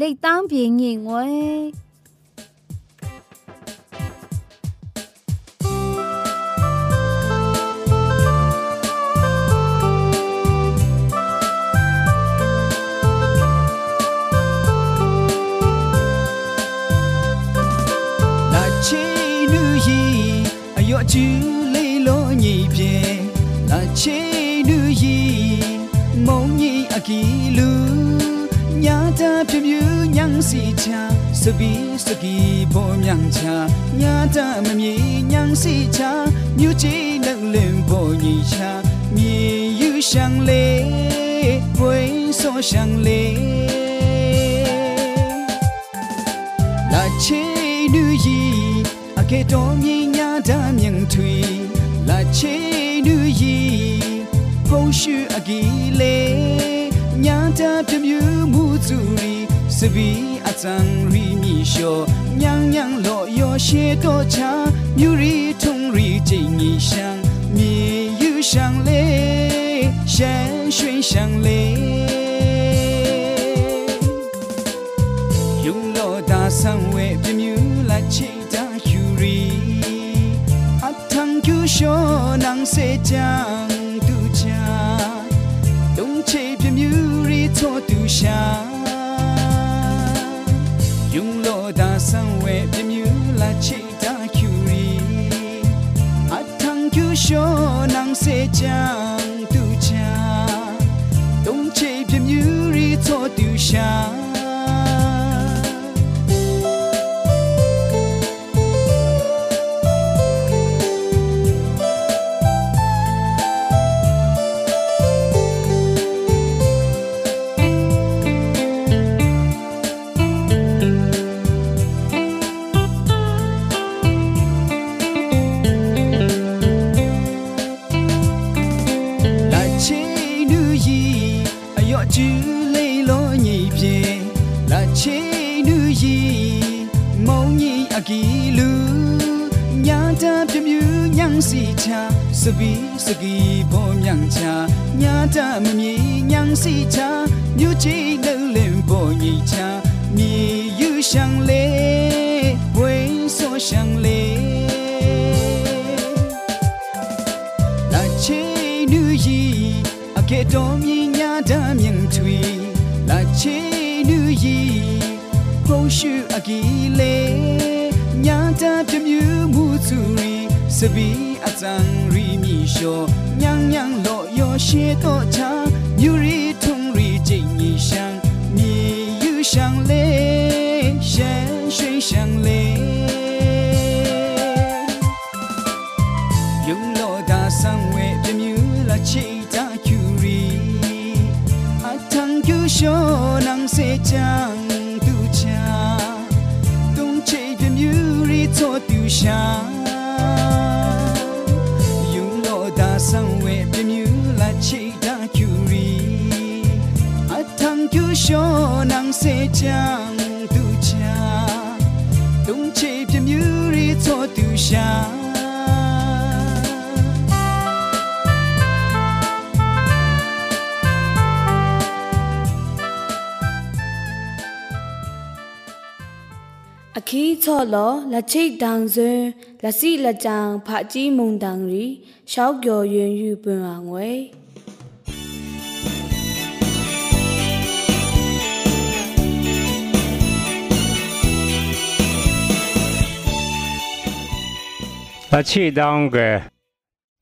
လိတ်တန်းပြေငိငွေကျူလေးလုံးညိပြေလာချေလူရီမုံညိအကီလူ ညာတာပြပြညံစီချာစပီးစကီပေါ်မြန်ချာညာတာမမြေညံစီချာမြူချီလုံလင်ပေါ်ညီချာမြေယူဆောင်လေးဝိဆောဆောင်လေးလာချီနူရီအကေတော်မြေညာတာမြင့်ထွေလာချီနူရီဖုန်ရှုအကီလေး 娘的偏有母祖里，是比阿张瑞米说，娘娘老要些多茶，有里同里真一香，面有香嘞，山水香嘞，用老大三位偏有来切。show nang se chang tu cha Dong che pye myu ri tho tu sha yung lo da san we pye myu la che da kyu ri atang kyu show nang se chang tu cha dong che pye myu ri tho tu sha စပီစကီပေါ်ညံချာညာတာမမြေညံစီချာမြူချီလုံလင်ပေါ်ညိချာမြေယူရှံလေးဝိဆိုရှံလေးလာချေနူယီအကေတော်မြညာတာမြင်ထွီလာချေနူယီပုံရှု အကီလေးညာတာပြမြူမှုသူရီစပီအတန်ရီမီရှောညံညံလောယောရှေတော့ချာမြူရီထုံရီကျိညီရှံမြေယူရှံလေးရှန်ရွှေရှံလေးယုံလောတာဆံဝဲပြမြူလာချိတာ ရီသောတူရှံရှောနန်းစေချံတူချာတုံချေပြမြူရီသောတူရှာအအ ခီးချော့လောလက်ချိတ်တန်စွန်းလက်စီလက်ကြံဖာကြီးမုံတန်ရီရှောက်ကျော်ရင်ယူပွင့်ပါငွေ那去当个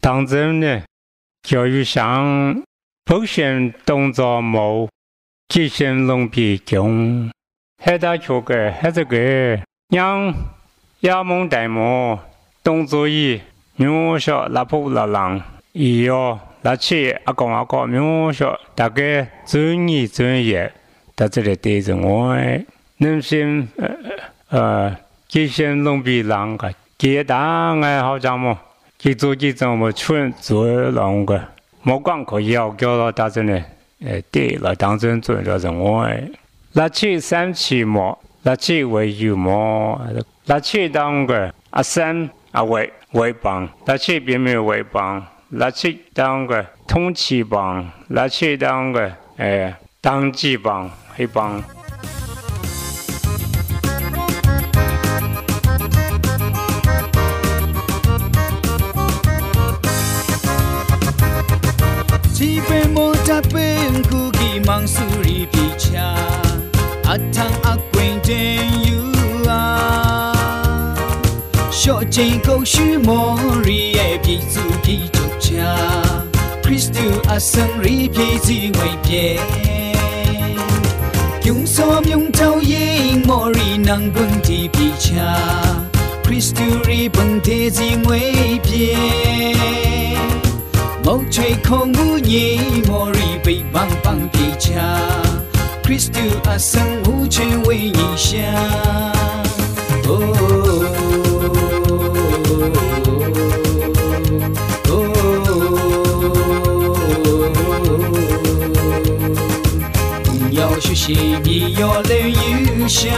当真呢？教育上不选动作模，即选龙皮穷，还大学个还这个 娘亚蒙代摩东足伊牛小拉布拉郎一哟拉七阿公阿公牛小大概尊严尊严，在这里对着我，能心呃呃，吉祥龙比郎个，吉大爱好讲么？吉足吉怎么全做啷个？莫讲可以要叫了大这里，呃，对了，当真尊着是我，拉七三七么？那去为有么？那去当个阿三阿为为帮，那去并没有为帮，那去当个通气帮，那去当个哎当机帮黑帮。sho jin go shu mo ri ye pi su pi chok cha christu asang ri pi ji ngoi pie kyung so myung tao yin mo ri nang bung ti pi cha christu ri bung te ji ngoi pie 梦吹空无你，莫里被棒棒皮夹。Christu 阿生无权为你想。哦哦， 要学习，你要能有想。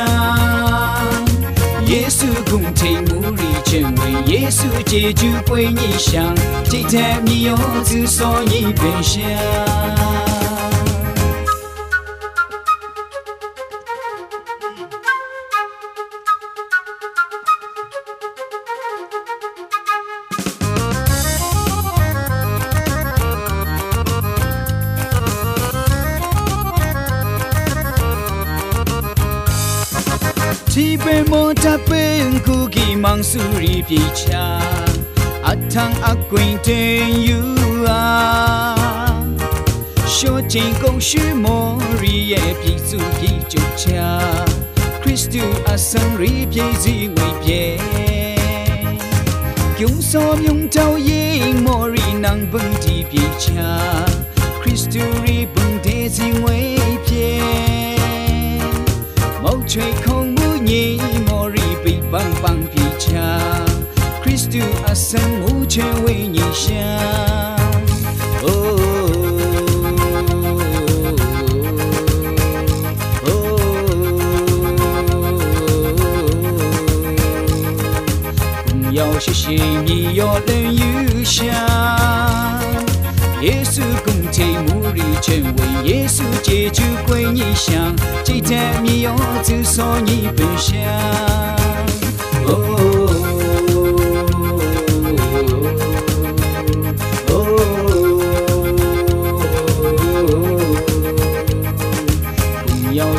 耶稣共体努力成为耶稣 Suri picha atang akwing ten you a sho jing gong shu mo ri ye pi su pi chu cha christu asang ri pi zi wei pie kyung so myung tao yin mo ri nang bung ti pi cha christu ri bung de zi wei pie mou chui không mu ni mo ri bi bang bang 主阿生无权为你想，哦哦，不要谢谢你要人有想，耶稣公体母力权为耶稣解救归你想，这台你要走上你本想，哦。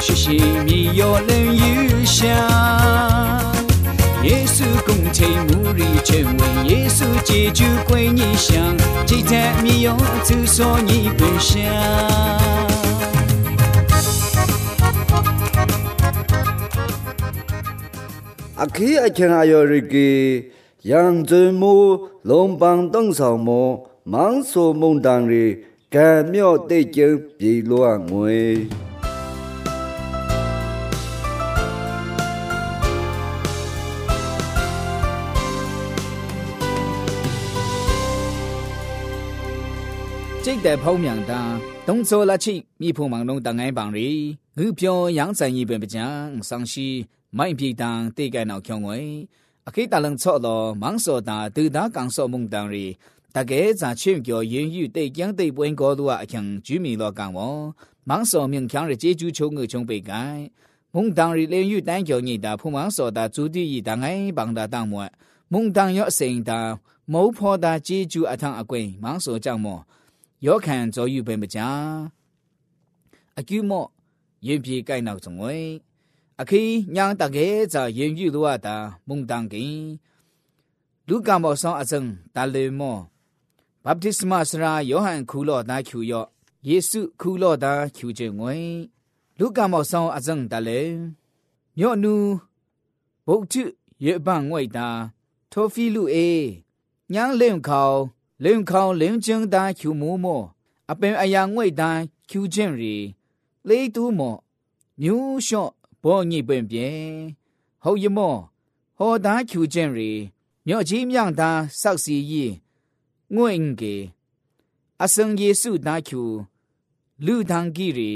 学习你要能有想，耶稣共体母力全为耶稣解救归你乡，这台你要走所你本想。အခီးအခင်အယောရကေယံဇွမူလုံပန်းတုံးဆောင်မမောင်ဆိုမုန်တန်ရီကံမြော့တိတ်ကျင်းပြေလောငွေ 这代泡面的，动作拉起，米铺忙弄当爱帮里，我表养在一边不讲，上西买皮当对个闹强位，啊给大人错了，忙说大都大刚说梦当里，大概在全国言语对讲对本高度啊，向居民来讲哦，忙说明强的解决穷我穷被改。 蒙当日连与单脚你的普芒所的主地一当爱帮的当末，蒙当要生的某破的记住阿汤阿贵芒所讲么， ယောခန်ဇောယူပဲမကြအကျူမော့ရင်ပြေကိုက်နောက်စုံဝဲအခီးညောင်းတကဲစာရင်ပြူတော့တာမုန်တန်ကင်လူကံမောဆောင်အစံတလေမောဘပ်တစ်စမစရာယောဟန်ခူလော့တာချူယော့ယေစုခူလော့တာချူကျင်ဝဲလူကံမောဆောင်အစံတလေညော့နူဘုတ်ချယေပန်ဝိုက်တာထိုဖီလူအေညောင်းလင့်ခေါ ပွင့်ပြေဟောယမောဟောတာကျူချင်းရီမြော့ကြီးမြောင်တာစောက်စီရီငွေငေအစံယေစုနာကျူလူတန်ကြီးရီ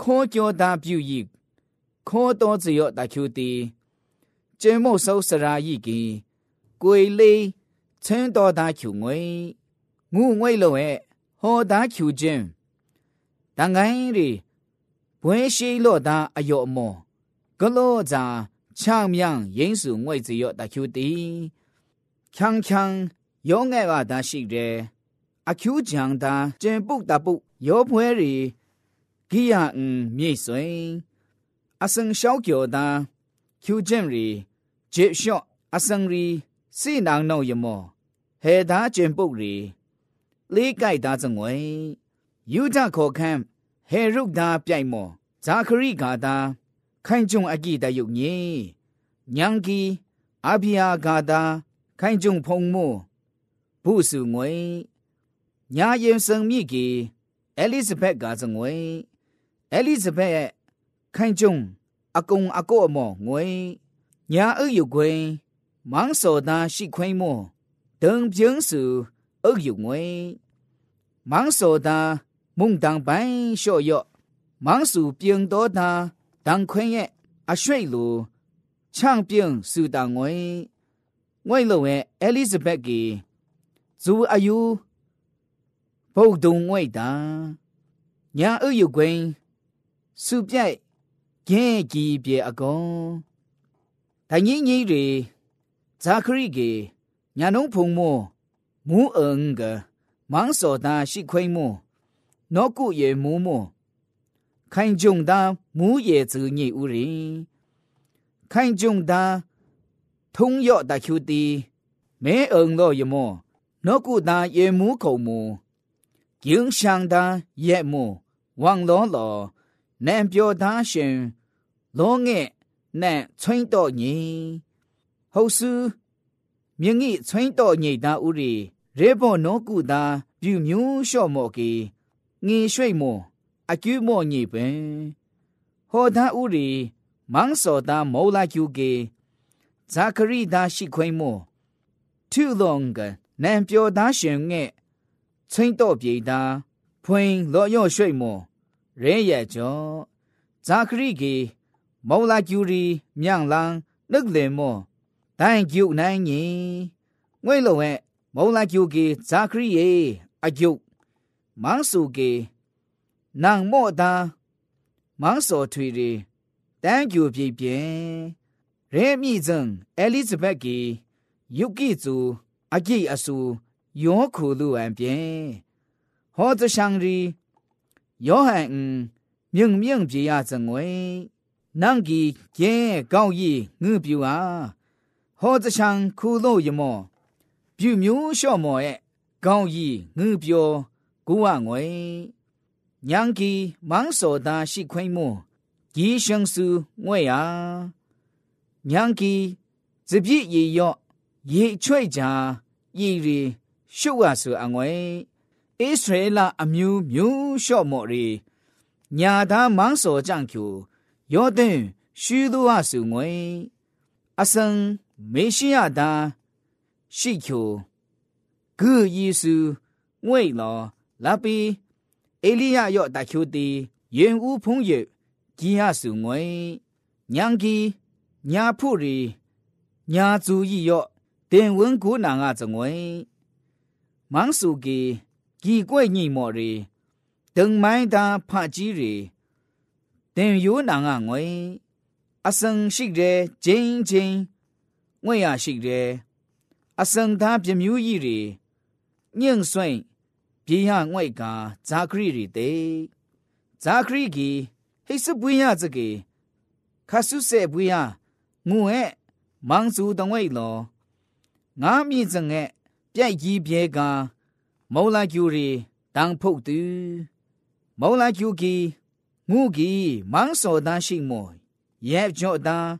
ခေါ်ကြောတာပြုဤခေါ်တော်ဇယောတာကျူတီကျင်းမို့ဆောစရာဤကီကိုယ်လေးချင်းတော်တာကျူငွေငူငွေလုံးရဲ့ဟောတာကျူချင်းတန်ကို င်းရီဘွဲရှိလို့တာအယောမောဂလောဇာချောင်းမြန်းရင်းစုငွေဇယောတာကျူတီချန်းချန်းယောငဲ့ကဒါရှိတယ်အခူးချံတာကျင်ပုတ်တပုတ်ယောဖွဲရီဂိယအင်မြိတ်ဆွေအစံရှောက်ကျော်တာကျူကျင်ရီဂျေရှော့အစံရီစိနောင်နောယမော 黑大卷布里，理解大正为，有咋可看？黑入大变么？扎克里嘎达看中阿基的有你，娘基阿比亚嘎达看中彭木，不是我，伢人生米基，艾丽莎白嘎正为，艾丽莎白看中阿公阿哥么我，伢二有归，忙手达是亏么？等平时恶有为，忙说他梦当白小药，忙数病多他当困业阿水路，抢病受当为，为了为爱丽丝白给，做阿有暴动为他，让恶有关，受别见级别阿公，他年年的扎克里给。 ညာနုံဖုံမောမူအင်ကမန်းစောတာရှိခွိမောနောကုယေမူမောခိုင်ကြုံတာမူယေဇညိဥရိခိုင်ကြုံတာထုံယော့တကျူတီမဲအုံတော့ယမောနောကုတာယေမူခုံမူကျင်းရှန်တာရဲ့မူဝမ်လောလောနံပြောသားရှင်လောငဲ့နံချွင်းတော့ညီဟုတ်စု မြင့်ကြီးချွင်းတော့ညိတာဥရီရေဘောနောကုတာပြူမျိုးလျှော့မော်ကီငီရွှိ့မောအကျူးမော်ညိပင်ဟောသားဥရီမန်းစောတာမောလာကျူကေဇာခရီတာရှိခွိမောထုလောင္ကနံပြောသားရှင်ငဲ့ချင်းတော့ပြေတာဖွင့်လောရော့ရွှိ့မောရဲရဲ့ကျော်ဇာခရီကီမောလာကျူရီမြောင်လန်းนึกလေမော တိုင်ကျုနိုင်ညီငွေလုံးရဲ့မောလာကျူကီဇာခရီယေအကျုမန်းစုကီနန်မောတာမန်းစောထွေရီတန်ကျူပြေပြေရဲမိဇံအဲလိဇဘက်ကီယုကိဇူအကြည့်အဆူယောခုလူအံပြေဟောဇရှန်ရီယောဟန်မြင့်မြင့်ပြေရဇငွေနန်ကီကျဲကောင်းရီငึပြူဟာ ဟောဇရှန်ခုလို့ယမောပြူမျိုးလျှော့မော်ရဲ့ကောင်းရီငึပြောကူဝငွေညံကီမန်းစောတာရှိခွိမောဂျီရှန်စုငွေယာညံကီဇပြည့်ရီယော့ရေချွေကြရည်ရီရှုပ်ဝဆူအငွေဣသရေလအမျိုးမျိုးလျှော့မော်ရီညာသားမန်းစောကြံကျူယောဒင်ရှူသူဝဆူငွေအ စံမေရှိယတာရှိကျူဂုယေစုငွေလောလာပီအေလိယယော့တကျူတီယင်ဦးဖုံးရကြီးရဆူငွေညံကီညာဖုရီညာဇူဤယော့တင်ဝန်ကူနာငါဇငွေမန်းစုကီဂီကွဲ့ညိမော်ရီဒုံမိုင်းတာဖကြီးရီတင်ယူနာငါ ငွေအစံရှိတဲ့ဂျင်းချင်းငွေရရှိတဲ့အစံသားပြမျိုးကြီးတွေညင်ဆွိန်ပြေရငွေကဇာခရီတွေတဲ့ဇာခရီကြီးဟိစပွေးရစကေခဆုစေပွေးရငွေမောင်စုတငွေလောငါမြင့်စငဲ့ပြိုက်ကြီးပြဲကမောလာကျူရီတန်းဖုတ်တူမောလာကျူကီငုကီမန်းစောတန်းရှိမောရဲ့ကြော့တန်း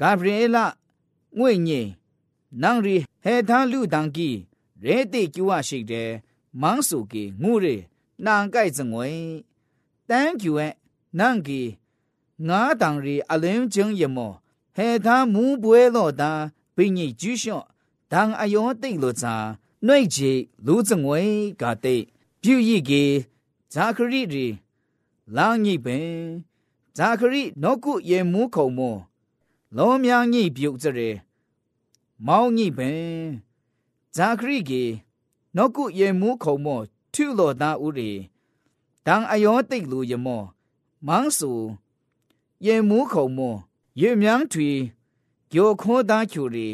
ဂါဘရီလာ ငွေညင်နန်ရီဟေသားလူတန်းကီရဲတိကျူဝရှိတဲ့မန်းစုကီငုရီနန်ကိုက်စငွေတန်းကျူရဲ့နန်ကီငါတန်ရီအလင်းကျင်းရမောဟေသားမူပွဲလို့တာပိညိကျူးလျှော့当阿ယောတိတ်လို့သာနှိုက်ချေလူစငွေကတဲ့ပြုရိကေဇာခရီရီလောင်းညိပင်ဇာခရီနော့ကုယေမူးခုံမော လောမြားညိပြုတ်ကြရဲမောင်းညိပင်ဇာခရီကေနော့ကုယေမူးခုံမောထုလောတာဥရီတန်အယောတိတ်လူယမောမန်းဆူယေမူးခုံမောယေမြန်းထွေဂျိုခေါ်တာချူရီ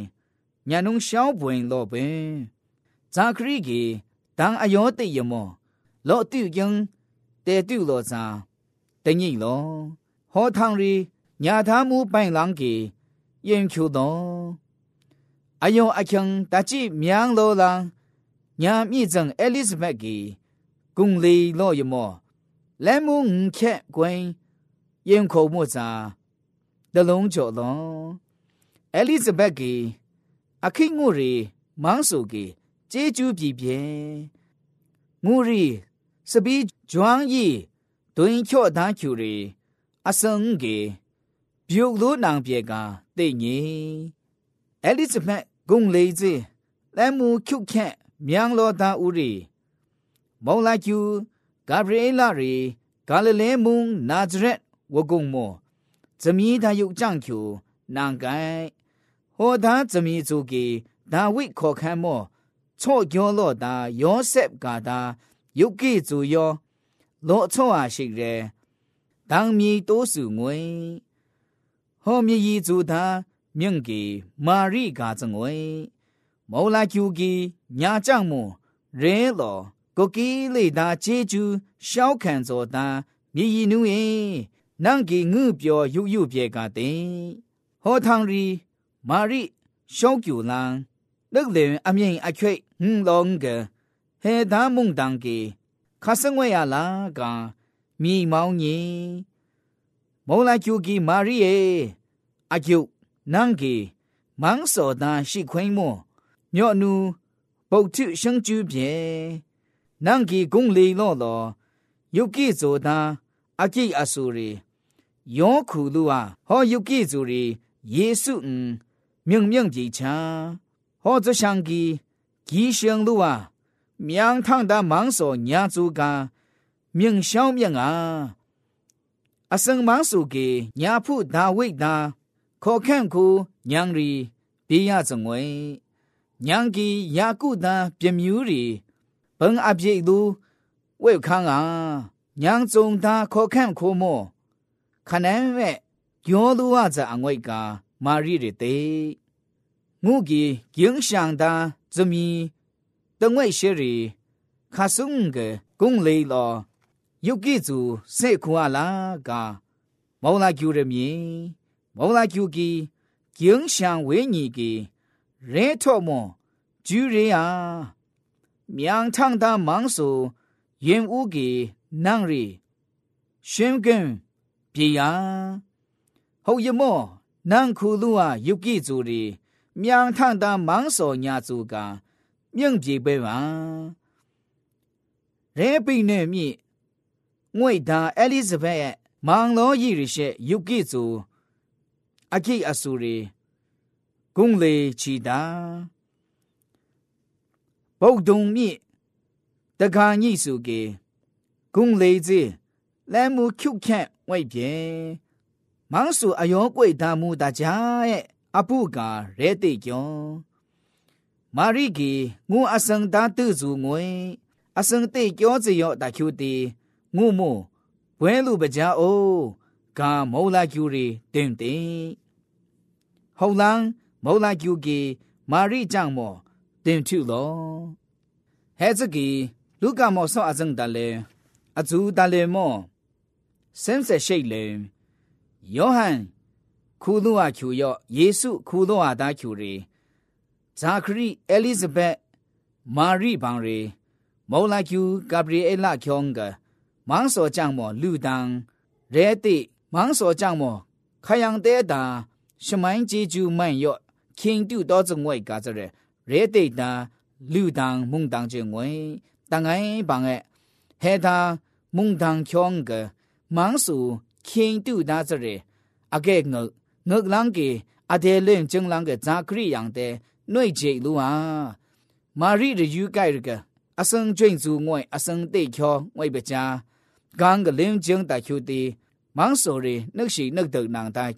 ညာနုံရှောင်းပွင်လောပင်ဇာခရီကေတန်အယောတိယမောလောတုယံတေတုလောဇာတ ညိလောဟောထောင်ရီညာသားမှုပိုင်လောင်ကေယင်ချူသောအယောအချံတချိမြန်လောလံညာမြင့်စံအဲလစ်ဘက်ကေကုံလီလောယမောလဲမှုငချက်ကွင်ယင်ခုံမှုဇာတလုံးကျော်လောအဲလစ်ဘက်ကေအခိငုရီမောင်းစုကေကျေကျူးပြီပြေငုရီစပီဂျွမ်ယီတွင်ချော့သားချူရီအစံကေ ပြုတ်လို့နောင်ပြေကတိတ်ငီအဲလစ်ဇဘက်ဂုံလေးစီလဲမှုခုခက်မြန်လောသားဦးရီမောလာကျူဂါဘရီလာရီဂါလလဲမုန်နာဇရက်ဝဂုံမောဇမီးသာယုတ်ကြန့်ကျူနန်ကိုင်ဟောသားဇမီဇူကီဒါဝိခေါ်ခမ်းမောချော့ကျော်လော့တာယောဆက်ကာတာယုတ်ကိဇူယောလောချော့အားရှိရဲတန်မီတိုးစုငွေ ဟောမြည်ဇူသာမြင့်ကီမာရိကာဇငွေမောလာကျူကီညာကြောင့်မရဲလောကိုကီလေသာဂျေကျူရှောက်ခံစောတာမြည်နူရင်နန်ကီငုပြောယူယူပြေကတဲ့ဟောထောင်ရီမာရိရှောက်ကျူလန်လက်လင်အမြင့်အချွိဟွန်းလောငကဟေဒါ မုန်တန်ကေခါစငွေရလာကမြေမောင်းညင်မောလာကျူကီမာရိယေအကျုနန်ကေမန်းစောဒန်ရှိခွိမောညော့နူပုတ်ထုရှင်းကျူးပြေနန်ကေဂုံလီလောလောယုတ်ကိဇောဒန်အကိအဆူရီယောခုလူဟာဟောယုတ်ကိဇူရီယေစုအန်မြင့်မြင့်ကြီးချာဟောဇရှန်ကီဂီရှင်လူဝါမြန်ထန်တာမန်းစောညာစုကမြင့်ရှောင်းမြင့်啊 အစံမန်းစုကေညာဖုဒါဝိတ်တာခေါခန့်ခုညံရီဘေးရစငွေညံကီယာကုတာပြမြူးရီဘန်အပြိလူဝေခန်း啊ညံစုံတာခေါခန့်ခုမောခနန်းဝဲယောလူဝဇအငွိတ်ကာမာရီရတေငုကီကျင်းရှန်တာဇမီတငွိရှရီခါဆုံငကုံလေလော ယုတ်ကိဇူစေခွာလာကာမောလာကျူရမီမောလာကျူကီကျင်းရှန်ဝဲညီကီရဲထော့မောကျူရီယာမြန်ထန်တာမန်းဆူယင်ဦးကီနန်ရီရှင်ကင်ပြေယာဟုတ်ရမောနန်ခုလူဟာယုတ်ကိဇူရီမြန်ထန်တာမန်းစောညာဇူကမြင့်ပြေပဲပါရဲပိနဲ့မြင့် ငွေဒါအဲလီဇဘက်ရဲ့မောင်လောရည်ရရှိယုတ်ကိဇူအခိအဆူရီဂုံလေချီတာဗုဒ္ဓုံမြင့်တခါညိစုကေဂုံလေစီလဲမှုခုခန့်ဝိုက်ပြေမောင်စုအယောကွေတာမူတကြရဲ့အပုကာရဲတိကျော်မာရိကီငူအစံတာတုစုငွေအစံတိကျော်စီယောတကျူတီ ငူမိုဘွဲလူပကြအိုကာမောလာကျူရီတင်တင်ဟောလန်မောလာကျူကီမာရိကြောင့်မောတင်ထုလောဟဲ့စကီလူကမောဆောအစံတလေအဇူတလေမောစမ်ဆက်ရှိတ်လေယောဟန်ခုလိုအကျူယောယေစုခုလိုအသားကျူရီဇာခရီအဲလိဇဘက်မာရိဘောင်ရီမောလာကျူဂဘရီအေလာကျောင်း ကမောင်စောကြောင့်မောလူတန်းရဲတိမောင်စောကြောင့်မောခယံတဲတာရှမိုင်းဂျီဂျူမန်ယောခင်တူတော့ဇငွိုက်ကကြရဲရဲတိတာလူတန်းမုန်တန်းကျငွိတန်ငိုင်းဘငဲဟဲတာမုန်တန်းချောင်းကမောင်စုခင်တူဒါကြရဲအကဲငုငုလန်းကေအဒေလင်းကျင်းလန်းကဇာခရီ ယံတဲနှွိဂျေလူဟာမာရိရယူကိုက်ရကအစံကျွင်းစုငွိအစံတိတ်ချောငွိပချာဂန်ကလင်းကျင်းတချူတီမောင်ဆိုရီနှုတ်ရှိနှုတ်တုံနန်တိုင်း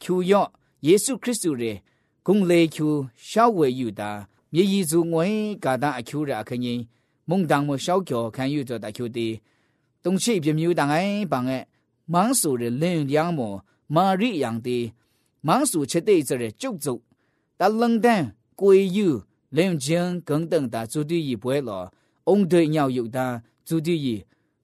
ချူယော့ယေရှုခရစ်သူရေဂုံလေချူရှောက်ဝဲယူတာမြေကြီးစုငွေကာတာအချူရအခင်းကြီးမုန်တန်မရှောက်ကျော်ခံယူတော့တချူတီတုံရှိပြမျိုးတန်အိုင်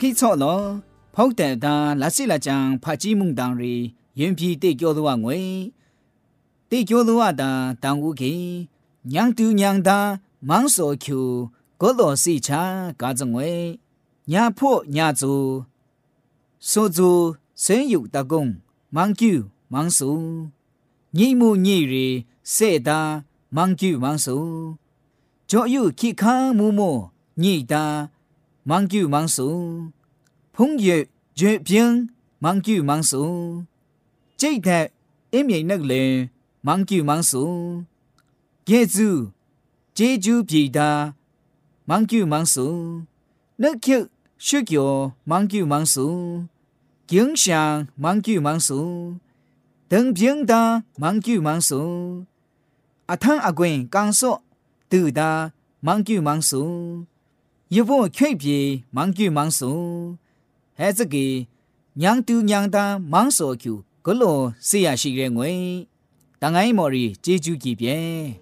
ခိဆော့လောဖောက်တဲ့တာလာစီလာချံဖာကြီးမှုန်တန်ရီယင်ပြီတိကျော်သောငွေတိကျော်သောတာတန်ဝုကေညံတူညံတာမောင်စောကျူကိုတော်စီချာကားကြွေညာဖို့ညာဇူဆိုဇူစင်ယုတကုံမန်ကျူမန်ဆူညိမှုညိရီစေတာမန်ကျူမန်ဆူဂျောယုခိခါမူမောညိတာ 忙久忙熟，朋友绝平忙久忙熟，这台一面那个忙久忙熟，业主这就比他忙久忙熟，那口学教忙久忙熟，景象忙久忙熟，等平他忙久忙熟，阿汤阿贵刚说，对他忙久忙熟。一部区别忙久忙数，还这个娘都娘的忙所求，个罗谁也是认为，当爱莫里解决几遍。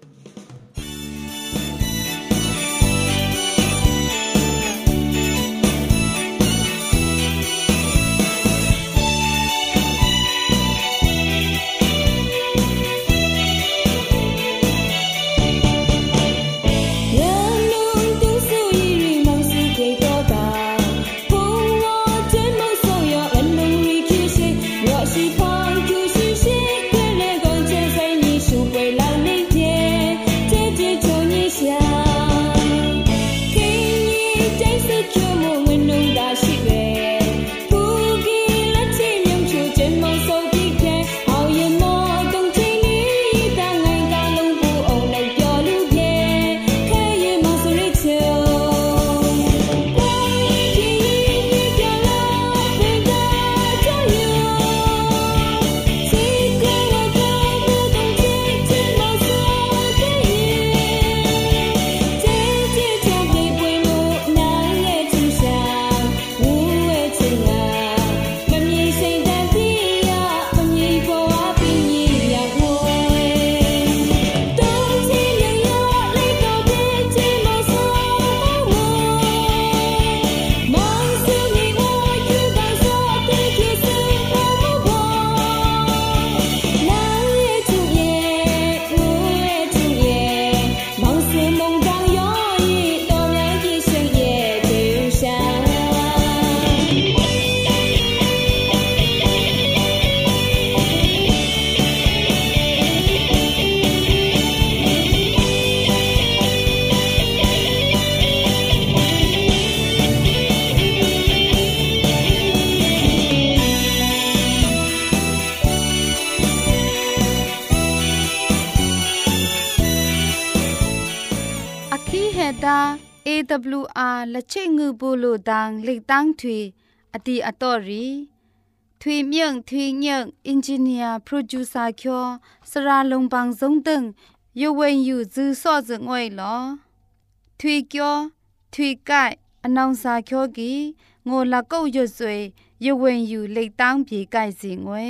ละเชงือบูโลดังเล็กตั้งทวีอดีอตอรีทวีเมียงทวีเงียงอินจิเนียร์โปรดิวเซอร์คอสราลงบางสงตึงยเวนอยู่จื้อซอจึงไว้ลอทวีเกียวทวีไก่อนองซาคอกีငိုလာကုတ်ရွတ်ဆွေရဝဝင်ယူလိတ်တန်းပြေကြိုက်စီငွေ